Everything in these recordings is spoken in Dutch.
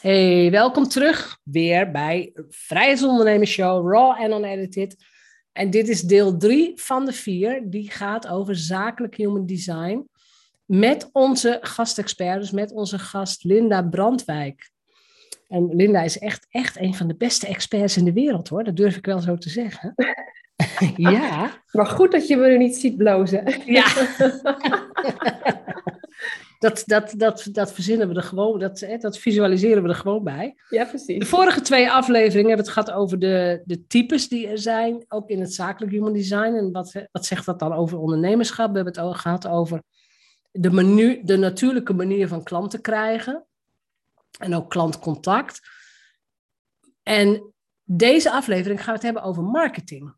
Hey, welkom terug weer bij Vrijheidsondernemers Show, Raw en Unedited. En dit is deel 3 van de vier, die gaat over zakelijk human design met onze gastexpert, dus met onze gast Linda Brandwijk. En Linda is echt, echt een van de beste experts in de wereld hoor, dat durf ik wel zo te zeggen. ja. Maar goed dat je me nu niet ziet blozen. ja. dat, dat, dat, dat verzinnen we er gewoon, dat, dat visualiseren we er gewoon bij. Ja, precies. De vorige twee afleveringen hebben het gehad over de, de types die er zijn, ook in het zakelijk human design. En wat, wat zegt dat dan over ondernemerschap? We hebben het ook gehad over de, menu, de natuurlijke manier van klanten krijgen. En ook klantcontact. En deze aflevering gaan we het hebben over marketing.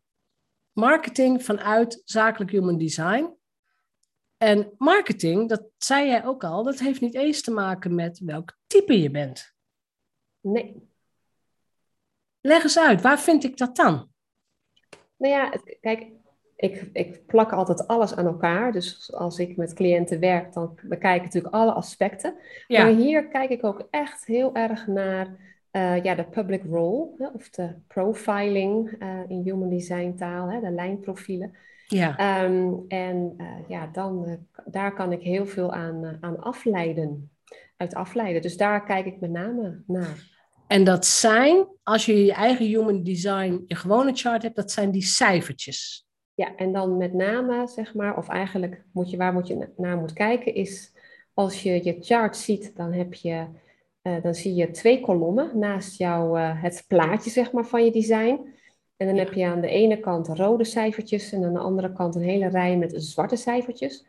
Marketing vanuit zakelijk human design. En marketing, dat zei jij ook al, dat heeft niet eens te maken met welk type je bent. Nee. Leg eens uit, waar vind ik dat dan? Nou ja, kijk, ik, ik plak altijd alles aan elkaar. Dus als ik met cliënten werk, dan bekijk ik natuurlijk alle aspecten. Maar hier kijk ik ook echt heel erg naar uh, ja, de public role, hè, of de profiling uh, in human design taal, hè, de lijnprofielen. Ja. Um, en uh, ja, dan, daar kan ik heel veel aan, aan afleiden, uit afleiden. Dus daar kijk ik met name naar. En dat zijn, als je je eigen human design, je gewone chart hebt, dat zijn die cijfertjes. Ja, en dan met name, zeg maar, of eigenlijk moet je, waar moet je naar moet kijken, is als je je chart ziet, dan heb je, uh, dan zie je twee kolommen naast jou uh, het plaatje, zeg maar, van je design. En dan heb je aan de ene kant rode cijfertjes en aan de andere kant een hele rij met zwarte cijfertjes.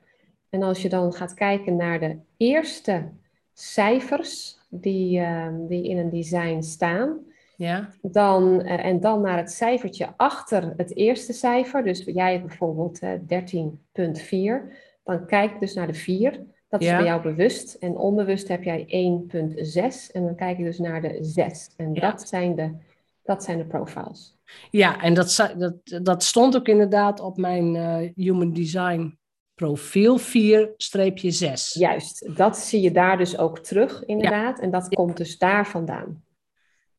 En als je dan gaat kijken naar de eerste cijfers die, uh, die in een design staan, ja. Dan, uh, en dan naar het cijfertje achter het eerste cijfer. Dus jij hebt bijvoorbeeld uh, 13.4. Dan kijk dus naar de 4. Dat is bij jou bewust. En onbewust heb jij 1.6. En dan kijk je dus naar de 6. En ja. dat, zijn de, dat zijn de profiles. Ja, en dat, dat, dat stond ook inderdaad op mijn uh, Human Design profiel 4-6. Juist, dat zie je daar dus ook terug inderdaad. Ja. En dat komt dus daar vandaan.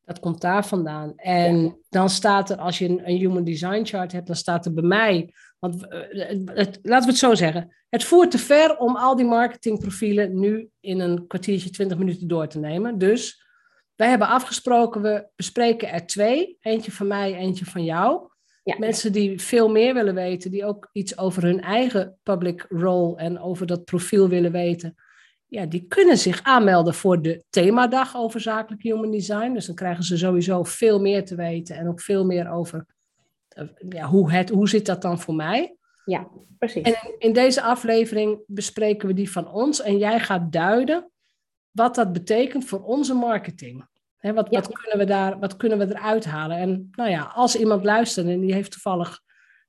Dat komt daar vandaan. En dan staat er, als je een, een, human design chart hebt, dan staat er bij mij. Want uh, het, laten we het zo zeggen. Het voert te ver om al die marketingprofielen nu in een kwartiertje, twintig minuten door te nemen. Dus wij hebben afgesproken, we bespreken er twee. Eentje van mij, eentje van jou. Ja. Mensen die veel meer willen weten, die ook iets over hun eigen public role en over dat profiel willen weten ja, die kunnen zich aanmelden voor de themadag over zakelijk human design. Dus dan krijgen ze sowieso veel meer te weten en ook veel meer over uh, ja, hoe, het, hoe zit dat dan voor mij. Ja, precies. En in deze aflevering bespreken we die van ons en jij gaat duiden wat dat betekent voor onze marketing. He, wat, ja. wat, kunnen we daar, wat kunnen we eruit halen? En nou ja, als iemand luistert en die heeft toevallig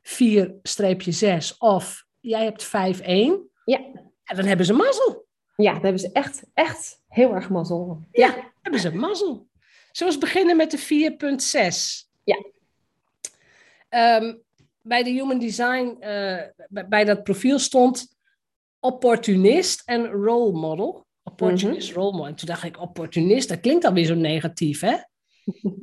4-6 of jij hebt 5-1, ja. dan hebben ze mazzel. Ja, daar hebben ze echt, echt heel erg mazzel. Ja, hebben ze mazzel. Zullen we beginnen met de 4.6? Ja. Um, bij de Human Design, uh, bij, bij, dat profiel stond opportunist en role model. Opportunist, mm -hmm. toen dacht ik, opportunist, dat klinkt alweer zo negatief, hè?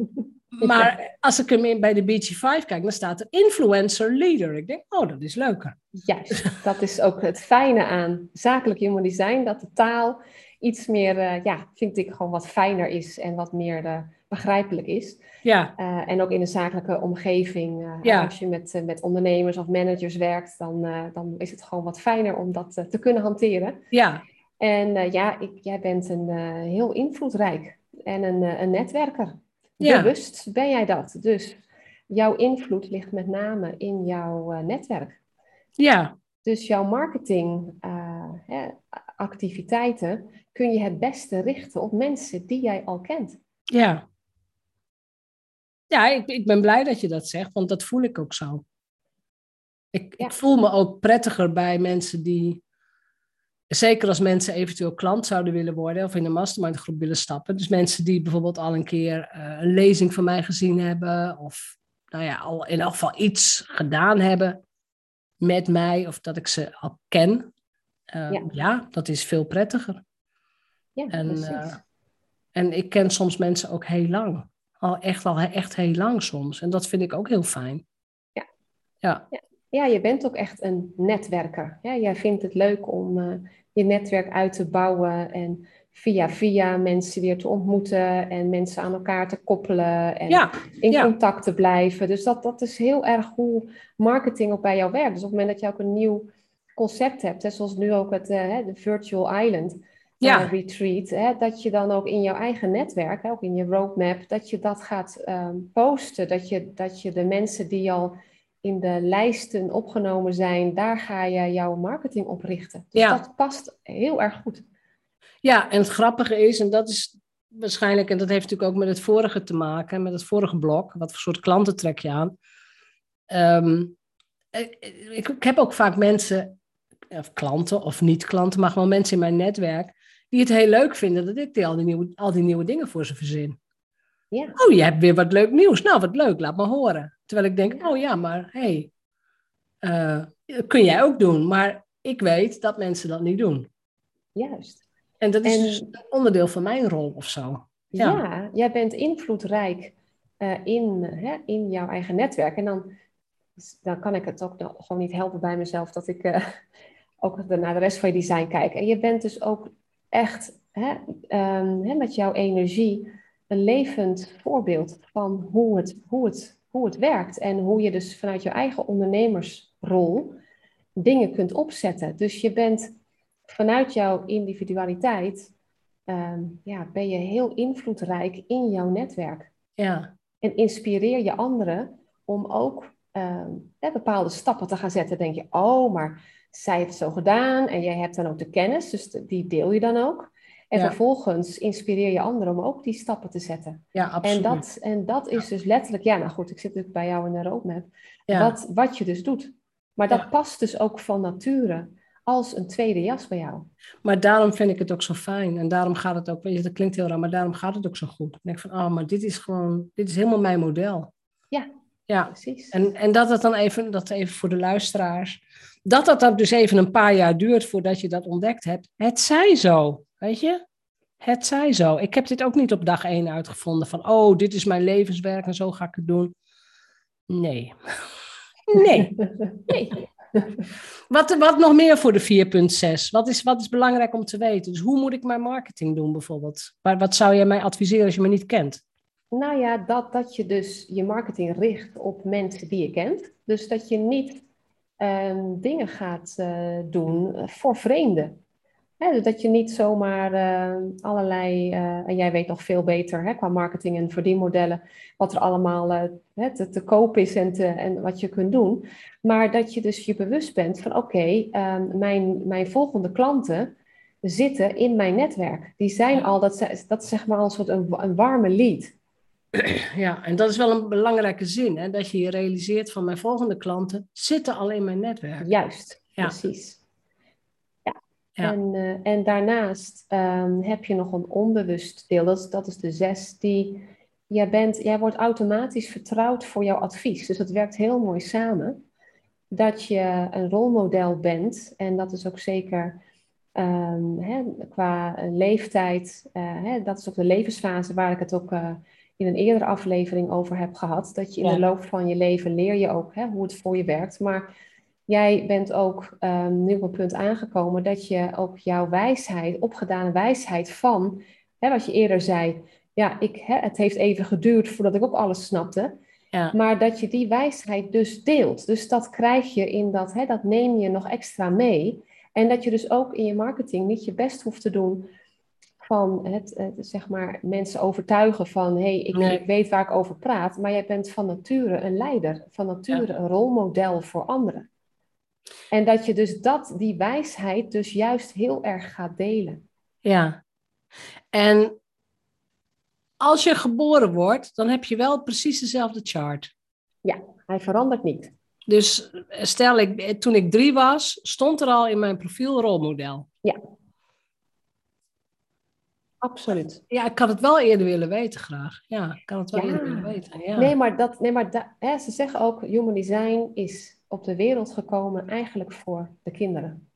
Maar als ik hem in bij de BG5 kijk, dan staat er influencer leader. Ik denk, oh, dat is leuker. Juist, dat is ook het fijne aan zakelijk human design, dat de taal iets meer, uh, ja, vind ik gewoon wat fijner is en wat meer uh, begrijpelijk is. Ja. Uh, en ook in een zakelijke omgeving, ja. als je met, met ondernemers of managers werkt, dan, dan is het gewoon wat fijner om dat te kunnen hanteren. Ja. En ja, ik, jij bent een heel invloedrijk en een, een netwerker. Ja. Bewust ben jij dat. Dus jouw invloed ligt met name in jouw netwerk. Ja. Dus jouw marketingactiviteiten kun je het beste richten op mensen die jij al kent. Ja. Ja, ik, ik ben blij dat je dat zegt, want dat voel ik ook zo. Ik, ja. ik voel me ook prettiger bij mensen die Zeker als mensen eventueel klant zouden willen worden of in een mastermind groep willen stappen. Dus mensen die bijvoorbeeld al een keer uh, een lezing van mij gezien hebben. Of nou ja, al in elk geval iets gedaan hebben met mij. Of dat ik ze al ken. Uh, ja. ja. dat is veel prettiger. Ja, en, uh, En ik ken soms mensen ook heel lang. Al echt, al echt heel lang soms. En dat vind ik ook heel fijn. Ja. Ja. ja. Ja, je bent ook echt een netwerker. Ja, jij vindt het leuk om uh, je netwerk uit te bouwen en via via mensen weer te ontmoeten en mensen aan elkaar te koppelen en Ja, in ja. contact te blijven. Dus dat, dat is heel erg hoe marketing ook bij jou werkt. Dus op het moment dat je ook een nieuw concept hebt, hè, zoals nu ook het eh, de Virtual Island eh. Retreat, hè, dat je dan ook in jouw eigen netwerk, hè, ook in je roadmap, dat je dat gaat ehm, posten. Dat je, dat je de mensen die al in de lijsten opgenomen zijn, daar ga je jouw marketing op richten. Dus Ja. dat past heel erg goed. Ja, en het grappige is, en dat is waarschijnlijk, en dat heeft natuurlijk ook met het vorige te maken, met het vorige blok, wat voor soort klanten trek je aan. Ehm, ik, heb ook vaak mensen, of klanten of niet-klanten, maar gewoon mensen in mijn netwerk, die het heel leuk vinden dat ik die, al, die nieuwe, al die nieuwe dingen voor ze verzin. Ja. Oh, je hebt weer wat leuk nieuws. Nou, wat leuk, laat me horen. Terwijl ik denk, oh ja, maar hé, hey, eh, kun jij ook doen. Maar ik weet dat mensen dat niet doen. Juist. En dat is En- dus een onderdeel van mijn rol of zo. Ja, Ja. jij bent invloedrijk eh, in, hè, in jouw eigen netwerk. En dan, dan kan ik het ook gewoon niet helpen bij mezelf dat ik eh, ook naar de rest van je design kijk. En je bent dus ook echt hè, ehm, hè, met jouw energie een levend voorbeeld van hoe het, hoe, het, hoe het werkt. En hoe je dus vanuit je eigen ondernemersrol dingen kunt opzetten. Dus je bent vanuit jouw individualiteit ehm, ja, ben je heel invloedrijk in jouw netwerk. Ja, En inspireer je anderen om ook ehm, bepaalde stappen te gaan zetten. denk je, oh, maar zij heeft het zo gedaan en jij hebt dan ook de kennis, dus die deel je dan ook. En Ja. vervolgens inspireer je anderen om ook die stappen te zetten. ja absoluut. En dat, en dat is dus letterlijk, ja, nou goed, ik zit natuurlijk bij jou in de roadmap, ja. wat, wat je dus doet. Maar dat Ja. past dus ook van nature als een tweede jas bij jou. Maar daarom vind ik het ook zo fijn. En daarom gaat het ook, weet je, dat klinkt heel raar, maar daarom gaat het ook zo goed. Ik denk van, oh, maar dit is gewoon, dit is helemaal mijn model. Ja. Ja, Precies. en, en dat het dan even, dat even voor de luisteraars, dat dat dan dus even een paar jaar duurt voordat je dat ontdekt hebt. Het zij zo, weet je? Het zij zo. Ik heb dit ook niet op dag één uitgevonden van, oh, dit is mijn levenswerk en zo ga ik het doen. Nee. Nee. nee. Wat, wat nog meer voor de 4.6? Wat is, wat is belangrijk om te weten? Dus hoe moet ik mijn marketing doen bijvoorbeeld? Maar wat zou jij mij adviseren als je me niet kent? Nou ja, dat, dat je dus je marketing richt op mensen die je kent. Dus dat je niet ehm, dingen gaat eh, doen voor vreemden. Hè, dat je niet zomaar eh, allerlei, eh, en jij weet nog veel beter hè, qua marketing en verdienmodellen, wat er allemaal te, te koop is en, te, en wat je kunt doen. Maar dat je dus je bewust bent van oké, ehm, mijn, mijn volgende klanten zitten in mijn netwerk. Die zijn al, dat, is- dat is zeg maar een soort een, een warme lead. Ja, en dat is wel een belangrijke zin, hè? dat je je realiseert van mijn volgende klanten zitten al in mijn netwerk. Juist, Ja. precies. Ja. Ja. En, eh, en daarnaast ehm, heb je nog een onbewust deel, dat is, dat is de zes, die jij bent, jij wordt automatisch vertrouwd voor jouw advies. Dus dat werkt heel mooi samen. Dat je een rolmodel bent, en dat is ook zeker ehm, hè, qua leeftijd, eh, hè, dat is ook de levensfase waar ik het ook eh, in een eerdere aflevering over heb gehad. Dat je in Ja. de loop van je leven leer je ook hè, hoe het voor je werkt. Maar jij bent ook ehm, nu op een punt aangekomen dat je ook jouw wijsheid, opgedane wijsheid van, hè, wat je eerder zei, ja, ik, hè, het heeft even geduurd voordat ik ook alles snapte. Ja. Maar dat je die wijsheid dus deelt. Dus dat krijg je in dat, hè, dat neem je nog extra mee. En dat je dus ook in je marketing niet je best hoeft te doen van het, het, zeg maar, mensen overtuigen van hé, hey, ik, Nee. ik weet waar ik over praat. Maar jij bent van nature een leider, van nature een rolmodel voor anderen. En dat je dus dat, die wijsheid dus juist heel erg gaat delen. Ja. En als je geboren wordt, dan heb je wel precies dezelfde chart. Hij verandert niet. Dus eh, stel, ik, toen ik drie was, stond er al in mijn profiel rolmodel. Absoluut. Ja, ik had het wel eerder willen weten graag. Ja, ik kan het wel Ja. eerder willen weten. Ja. Nee, maar, dat, nee, maar da- hè, ze zeggen ook, human design is op de wereld gekomen eigenlijk voor de kinderen.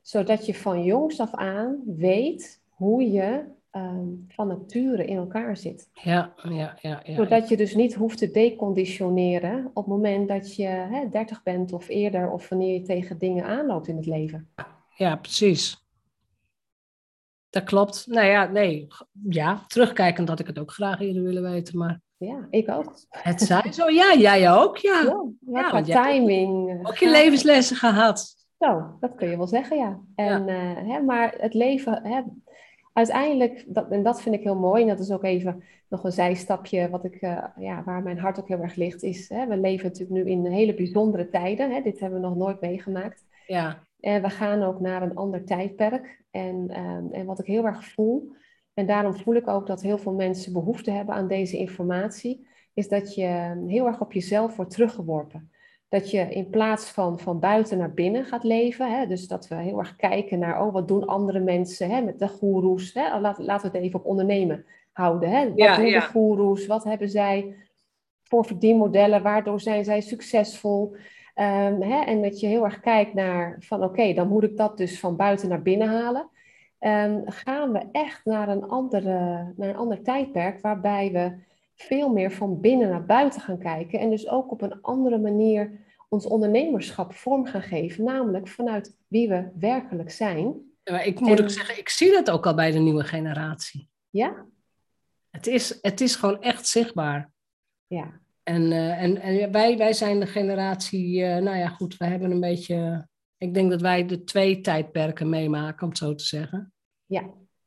Zodat je van jongs af aan weet hoe je ehm, van nature in elkaar zit. Ja, ja, ja. ja. Zodat je dus niet hoeft te deconditioneren op het moment dat je hè, 30 bent of eerder, of wanneer je tegen dingen aanloopt in het leven. Ja, precies. Dat klopt. Nou ja, nee. Ja, terugkijkend had ik het ook graag eerder willen weten, maar... Ja, ik ook. Het zijn zo. Ja, jij ook, ja. Ja, ja, qua timing. Ook je levenslessen gehad. Zo, dat kun je wel zeggen, ja. En, eh, hè, maar het leven, hè, uiteindelijk, dat, en dat vind ik heel mooi, en dat is ook even nog een zijstapje wat ik, eh, ja, waar mijn hart ook heel erg ligt, is, hè, we leven natuurlijk nu in hele bijzondere tijden. Hè, dit hebben we nog nooit meegemaakt. Ja, En we gaan ook naar een ander tijdperk. En, ehm, en wat ik heel erg voel, en daarom voel ik ook dat heel veel mensen behoefte hebben aan deze informatie, is dat je heel erg op jezelf wordt teruggeworpen. Dat je in plaats van van buiten naar binnen gaat leven, hè, dus dat we heel erg kijken naar, oh, wat doen andere mensen hè, met de goeroes. Hè, laat, laten we het even op ondernemen houden. Hè. Wat Ja, doen ja. de goeroes? Wat hebben zij voor verdienmodellen? Waardoor zijn zij succesvol? Ehm, hè, en dat je heel erg kijkt naar van oké, dan moet ik dat dus van buiten naar binnen halen. Ehm, gaan we echt naar een, andere, naar een ander tijdperk waarbij we veel meer van binnen naar buiten gaan kijken. En dus ook op een andere manier ons ondernemerschap vorm gaan geven. Namelijk vanuit wie we werkelijk zijn. maar ik moet En- ook zeggen, ik zie dat ook al bij de nieuwe generatie. Ja? Het is, het is gewoon echt zichtbaar. Ja. En, eh, en, en wij, wij zijn de generatie, eh, nou ja, goed, we hebben een beetje. Ik denk dat wij de twee tijdperken meemaken, om het zo te zeggen. Ja.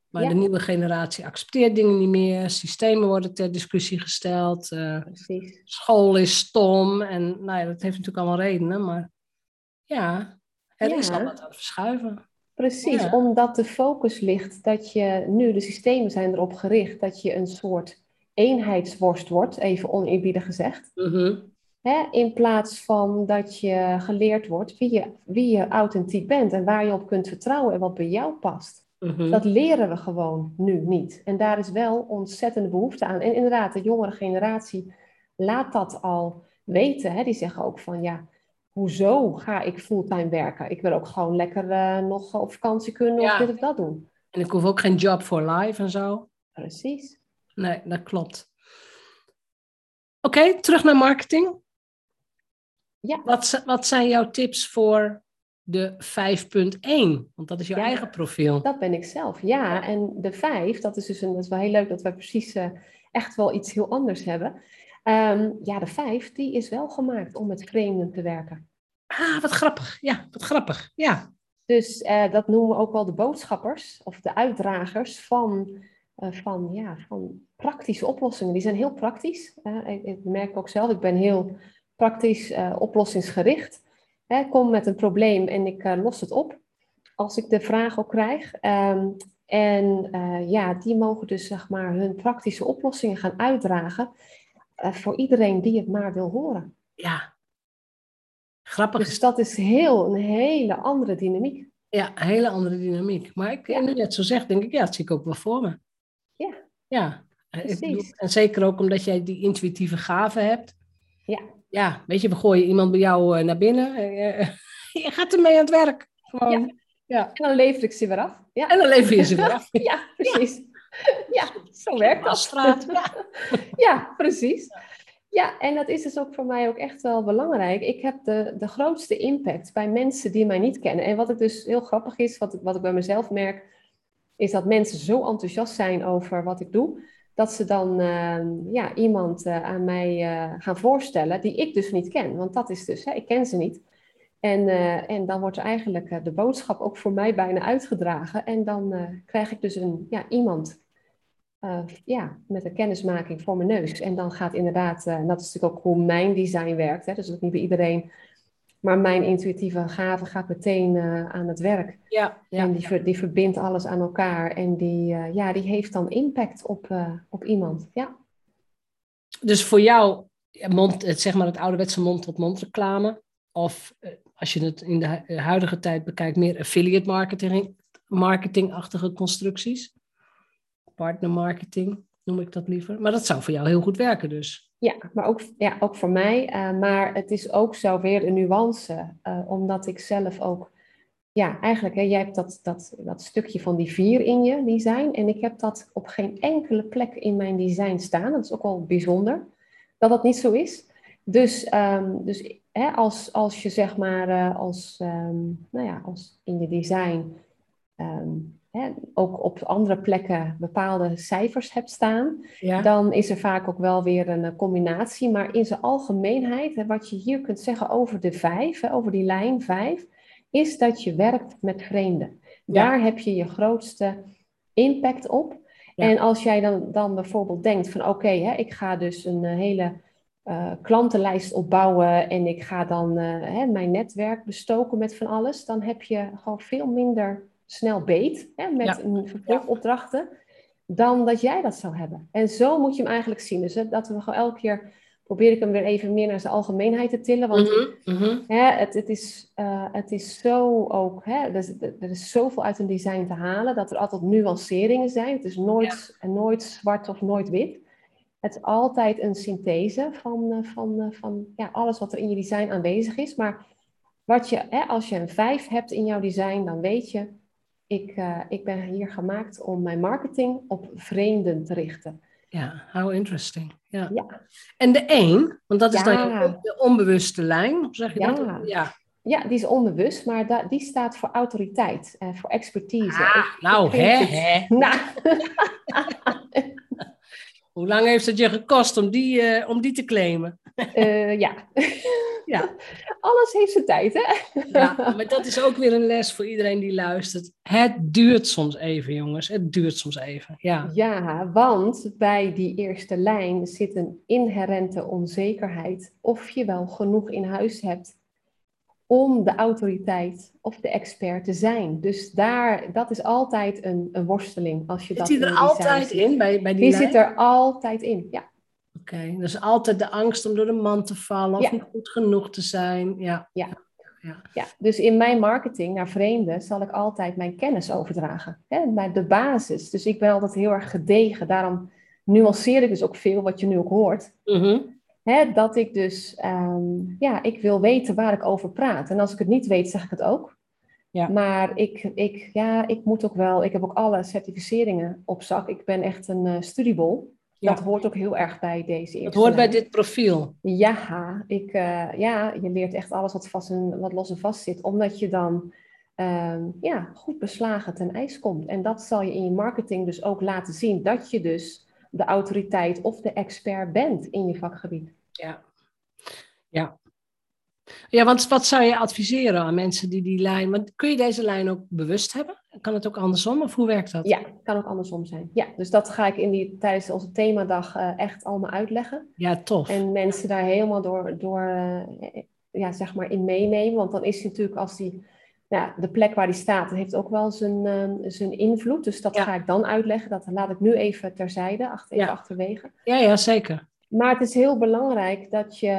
Maar Ja. de nieuwe generatie accepteert dingen niet meer, systemen worden ter discussie gesteld, Precies. school is stom. En nou ja, dat heeft natuurlijk allemaal redenen, maar ja, er Ja. is al wat aan het verschuiven. Precies, Ja. omdat de focus ligt dat je nu, de systemen zijn erop gericht, dat je een soort eenheidsworst wordt, even oneerbiedig gezegd. Hè, in plaats van dat je geleerd wordt wie je, wie je authentiek bent en waar je op kunt vertrouwen en wat bij jou past. Mhm. Dat leren we gewoon nu niet. En daar is wel ontzettende behoefte aan. En inderdaad, de jongere generatie laat dat al weten. Hè? Die zeggen ook van ja, hoezo ga ik fulltime werken? Ik wil ook gewoon lekker eh, nog op vakantie kunnen Ja. of dit of dat doen. En ik hoef ook geen job for life en zo. Precies. Nee, dat klopt. Oké, terug naar marketing. Ja. Wat, wat zijn jouw tips voor de 5.1? Want dat is Ja. eigen profiel. Dat ben ik zelf, ja. En de vijf, dat is dus een, dat is wel heel leuk dat wij precies eh, echt wel iets heel anders hebben. Ehm, ja, de vijf, die is wel gemaakt om met vreemden te werken. Ah, wat grappig. Ja, wat grappig. Ja. Dus eh, dat noemen we ook wel de boodschappers of de uitdragers van, van, ja, van praktische oplossingen. Die zijn heel praktisch. Eh, ik, ik merk ook zelf, ik ben heel praktisch eh, oplossingsgericht. Ik kom met een probleem en ik eh, los het op als ik de vraag ook krijg. Ehm, en eh, ja, die mogen dus zeg maar hun praktische oplossingen gaan uitdragen eh, voor iedereen die het maar wil horen. Ja. Grappig Dus dat is heel, een hele andere dynamiek. Ja, een hele andere dynamiek. Maar ik, Ja. nu het zo zegt, denk ik, ja, dat zie ik ook wel voor me. Ja. Ik bedoel, en zeker ook omdat jij die intuïtieve gave hebt. Ja. Ja, weet je, we gooien iemand bij jou eh, naar binnen. eh, je gaat ermee aan het werk. Gewoon. Ja. En dan lever ik ze weer af. Ja, En dan lever je ze weer af. ja precies. Ja, zo werkt dat. Ja. Ja, precies. Ja, en dat is dus ook voor mij ook echt wel belangrijk. Ik heb de, de grootste impact bij mensen die mij niet kennen. En wat ik dus heel grappig is, wat wat ik bij mezelf merk, is dat mensen zo enthousiast zijn over wat ik doe, dat ze dan eh, ja, iemand eh, aan mij eh, gaan voorstellen die ik dus niet ken. Want dat is dus, hè, ik ken ze niet. En, eh, en dan wordt eigenlijk de boodschap ook voor mij bijna uitgedragen. En dan krijg ik dus een, ja, iemand ja, met een kennismaking voor mijn neus. En dan gaat inderdaad, en dat is natuurlijk ook hoe mijn design werkt. Hè, dus ook niet bij iedereen. Maar mijn intuïtieve gave gaat meteen eh, aan het werk. Ja, ja. En die, ver- die verbindt alles aan elkaar. En die, eh, ja, die heeft dan impact op, eh, op iemand. Ja. Dus voor jou, mond, het, zeg maar het ouderwetse mond-tot-mond reclame. Of als je het in de hu- huidige tijd bekijkt, meer affiliate marketing, marketingachtige constructies. Partner marketing noem ik dat liever. Maar dat zou voor jou heel goed werken dus. Ja, maar ook, ja, ook voor mij. eh, maar het is ook zo weer een nuance. eh, omdat ik zelf ook ja, eigenlijk, hè, jij hebt dat, dat, dat stukje van die vier in je design. En ik heb dat op geen enkele plek in mijn design staan. Dat is ook wel bijzonder dat dat niet zo is. Dus, ehm, dus hè, als, als je zeg maar uh, als, um, nou ja, als in je design um, hè, ook op andere plekken bepaalde cijfers hebt staan, ja. dan is er vaak ook wel weer een eh, combinatie. Maar in zijn algemeenheid, hè, wat je hier kunt zeggen over de vijf, hè, over die lijn vijf, is dat je werkt met vreemden. Daar heb je je grootste impact op. En als jij dan, dan bijvoorbeeld denkt van oké, okay, ik ga dus een eh, hele uh, klantenlijst opbouwen en ik ga dan uh, hè, mijn netwerk bestoken met van alles, dan heb je gewoon veel minder snel beet hè, met ja. vervolgopdrachten dan dat jij dat zou hebben. En zo moet je hem eigenlijk zien. Dus hè, dat we gewoon elke keer probeer ik hem weer even meer naar zijn algemeenheid te tillen. Want mm -hmm. hè, het, het, is, uh, het is zo ook, hè, er, is, er is zoveel uit een design te halen, dat er altijd nuanceringen zijn. Het is nooit, ja. nooit zwart of nooit wit. Het is altijd een synthese van, van, van ja, alles wat er in je design aanwezig is. Maar wat je, hè, als je een vijf hebt in jouw design, dan weet je, ik, uh, ik ben hier gemaakt om mijn marketing op vreemden te richten. Ja, how interesting. Ja. ja. En de één, want dat is ja. dan de onbewuste lijn, zeg je ja. dat? Ja. ja, die is onbewust, maar da die staat voor autoriteit, en voor expertise. Ah, ik, nou, hè, hè. Nou. Hoe lang heeft het je gekost om die, uh, om die te claimen? Uh, ja. ja. Alles heeft zijn tijd, hè? ja, maar dat is ook weer een les voor iedereen die luistert. Het duurt soms even, jongens. Het duurt soms even, ja. Ja, want bij die eerste lijn zit een inherente onzekerheid of je wel genoeg in huis hebt om de autoriteit of de expert te zijn. Dus daar, dat is altijd een, een worsteling. Als je zit dat die er altijd in bij, bij die Die lijn? zit er altijd in, ja. Oké, okay, dus altijd de angst om door de man te vallen of ja. niet goed genoeg te zijn. Ja. Ja. ja. ja, dus in mijn marketing naar vreemden zal ik altijd mijn kennis overdragen. Hè? De basis. Dus ik ben altijd heel erg gedegen. Daarom nuanceer ik dus ook veel wat je nu ook hoort. Mm -hmm. Dat ik dus, um, ja, ik wil weten waar ik over praat. En als ik het niet weet, zeg ik het ook. Ja. Maar ik, ik, ja, ik moet ook wel, ik heb ook alle certificeringen op zak. Ik ben echt een uh, studiebol. Ja. Dat hoort ook heel erg bij deze. Dat hoort bij dit profiel. Ja, ik, uh, ja, je leert echt alles wat, vast en, wat los en vast zit. Omdat je dan um, ja, goed beslagen ten ijs komt. En dat zal je in je marketing dus ook laten zien. Dat je dus de autoriteit of de expert bent in je vakgebied. Ja, ja. Ja, want wat zou je adviseren aan mensen die die lijn... Want kun je deze lijn ook bewust hebben? Kan het ook andersom of hoe werkt dat? Ja, kan ook andersom zijn. Ja, dus dat ga ik in die, tijdens onze themadag uh, echt allemaal uitleggen. Ja, tof. En mensen daar helemaal door, door uh, ja, zeg maar in meenemen. Want dan is hij natuurlijk als die ja, de plek waar die staat, dat heeft ook wel zijn, uh, zijn invloed. Dus dat ja. ga ik dan uitleggen. Dat laat ik nu even terzijde, achter, even ja. achterwege. Ja, ja, zeker. Maar het is heel belangrijk dat je,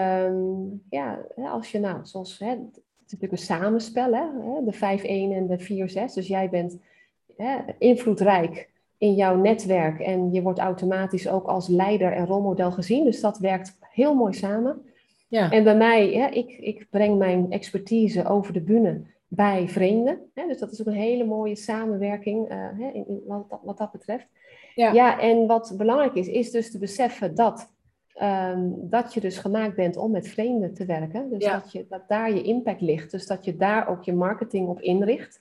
ja, als je nou, zoals, hè, het is natuurlijk een samenspel, hè, de 5-1 en de 4-6. Dus jij bent hè, invloedrijk in jouw netwerk en je wordt automatisch ook als leider en rolmodel gezien. Dus dat werkt heel mooi samen. Ja. En bij mij, hè, ik, ik breng mijn expertise over de bühne bij vreemden. Hè? Dus dat is ook een hele mooie samenwerking uh, hè, in, in, wat, dat, wat, dat, betreft. Ja. ja, en wat belangrijk is, is dus te beseffen dat, um, dat je dus gemaakt bent om met vreemden te werken. Dus ja. dat, je, dat daar je impact ligt. Dus dat je daar ook je marketing op inricht.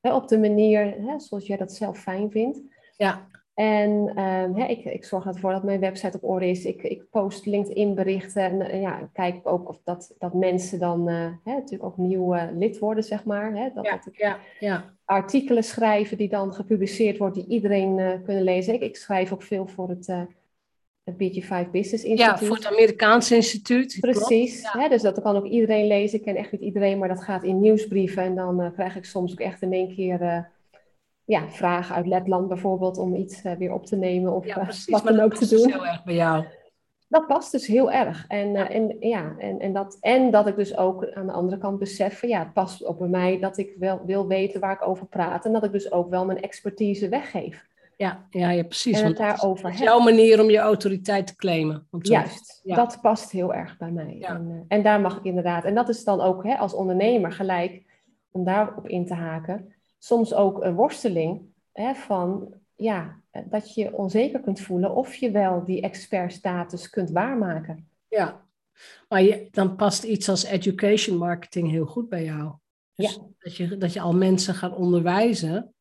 Hè, op de manier hè, zoals jij dat zelf fijn vindt. Ja. En um, hè, ik, ik zorg ervoor dat mijn website op orde is. Ik, ik post LinkedIn berichten. En uh, ja, kijk ook of dat, dat mensen dan uh, hè, natuurlijk ook nieuw uh, lid worden, zeg maar. Hè, dat, ja, dat ik ja, ja. artikelen schrijven die dan gepubliceerd worden, die iedereen kunnen lezen. Ik, ik schrijf ook veel voor het, het BG5 Business Instituut. Ja, voor het Amerikaanse instituut. Precies. Ja. Hè, dus dat kan ook iedereen lezen. Ik ken echt niet iedereen, maar dat gaat in nieuwsbrieven. En dan krijg ik soms ook echt in één keer ja, vragen uit Letland bijvoorbeeld om iets uh, weer op te nemen of ja, precies, wat dan ook te doen. Dat heel erg bij jou. Dat past dus heel erg. En, en, ja, en, en, dat, en dat ik dus ook aan de andere kant besef van ja, het past ook bij mij dat ik wel wil weten waar ik over praat. En dat ik dus ook wel mijn expertise weggeef. Ja, ja, ja precies. En het daarover jouw manier om je autoriteit te claimen. Juist, ja. dat past heel erg bij mij. Ja. En, uh, en daar mag ik inderdaad, en dat is dan ook hè, als ondernemer gelijk om daarop in te haken, soms ook een worsteling hè, van ja, dat je onzeker kunt voelen of je wel die expertstatus kunt waarmaken. Ja, maar je, dan past iets als education marketing heel goed bij jou. Dus Ja. dat, je, dat je al mensen gaat onderwijzen.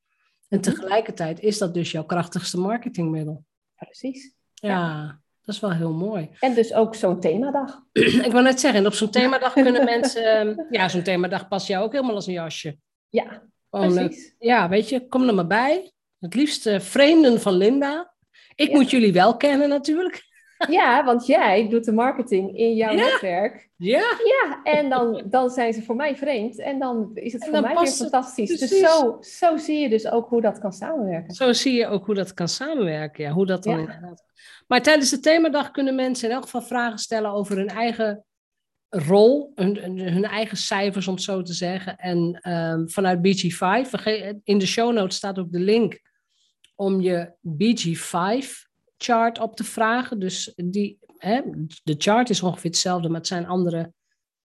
En Mhm. tegelijkertijd is dat dus jouw krachtigste marketingmiddel. Precies. Ja, dat is wel heel mooi. En dus ook zo'n themadag. Ik wou net zeggen, en op zo'n themadag kunnen mensen... ehm, Ja, zo'n themadag past jou ook helemaal als een jasje. Ja, Gewoon, eh, precies. ja, weet je, kom er maar bij. Het liefst vreemden van Linda. Ik Ja. moet jullie wel kennen natuurlijk. Ja, want jij doet de marketing in jouw Ja. netwerk. Ja, Ja, en dan, dan zijn ze voor mij vreemd. En dan is het En voor mij weer fantastisch. Dus zo, zo zie je dus ook hoe dat kan samenwerken. zo zie je ook hoe dat kan samenwerken. Ja, hoe dat dan Ja. inderdaad. Maar tijdens de themadag kunnen mensen in elk geval vragen stellen over hun eigen rol, hun, hun eigen cijfers om het zo te zeggen. En ehm, vanuit BG5, verge- in de show notes staat ook de link om je BG5 chart op te vragen. Dus die, hè, de chart is ongeveer hetzelfde, maar het zijn andere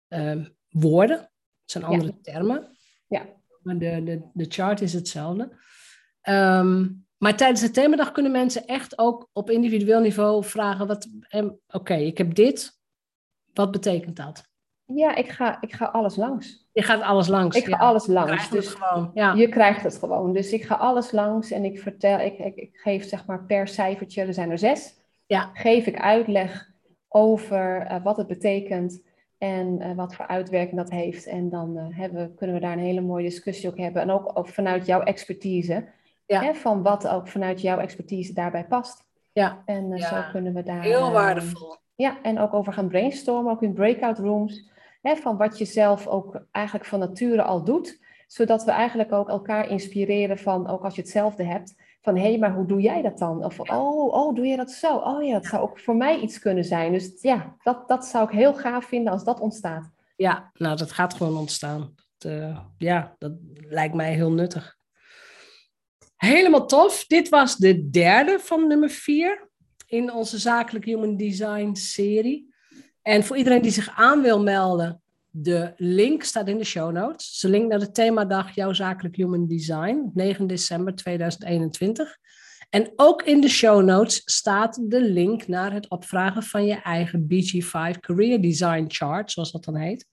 ehm, woorden. Het zijn Ja. andere termen. Ja. Maar de, de, de chart is hetzelfde. Ehm, maar tijdens de themadag kunnen mensen echt ook op individueel niveau vragen: wat, ehm, oké, ik heb dit. Wat betekent dat? Ja, ik ga, ik ga alles langs. Je gaat alles langs. Ik ga ja. alles Je langs. krijgt het Dus gewoon. Ja. je krijgt het gewoon. Dus ik ga alles langs en ik vertel, ik, ik, ik geef zeg maar per cijfertje, er zijn er zes, Ja. geef ik uitleg over eh, wat het betekent en eh, wat voor uitwerking dat heeft. En dan eh, hebben, we- kunnen we daar een hele mooie discussie ook hebben. En ook, ook vanuit jouw expertise, Ja. hè, van wat ook vanuit jouw expertise daarbij past. ja, En Ja. zo kunnen we daar... heel waardevol. ja, en ook over gaan brainstormen, ook in breakout rooms. Hè, van wat je zelf ook eigenlijk van nature al doet. Zodat we eigenlijk ook elkaar inspireren van, ook als je hetzelfde hebt, van hé, hey, maar hoe doe jij dat dan? Of oh, oh, doe je dat zo? Oh ja, dat zou ook voor mij iets kunnen zijn. Dus ja, dat, dat zou ik heel gaaf vinden als dat ontstaat. Ja, nou, dat gaat gewoon ontstaan. Eh, ja, dat lijkt mij heel nuttig. Helemaal tof. Dit was de derde van nummer vier in onze zakelijk human design serie. En voor iedereen die zich aan wil melden, de link staat in de show notes. De link naar de themadag Jouw zakelijk human design, 9 december 2021. En ook in de show notes staat de link naar het opvragen van je eigen BG5 Career Design Chart, zoals dat dan heet.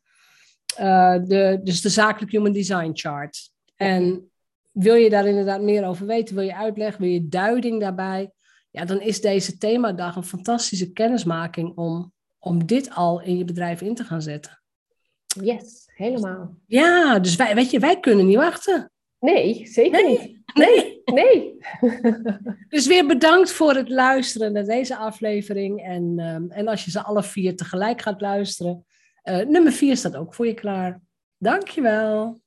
Uh, de, dus de zakelijk human design chart. En wil je daar inderdaad meer over weten, wil je uitleg, wil je duiding daarbij, ja, dan is deze themadag een fantastische kennismaking om, om dit al in je bedrijf in te gaan zetten. Yes, helemaal. Ja, dus wij, weet je, wij kunnen niet wachten. Nee, zeker Nee. niet. Nee, nee. Dus weer bedankt voor het luisteren naar deze aflevering. En, um, en als je ze alle vier tegelijk gaat luisteren, uh, nummer vier staat ook voor je klaar. Dankjewel.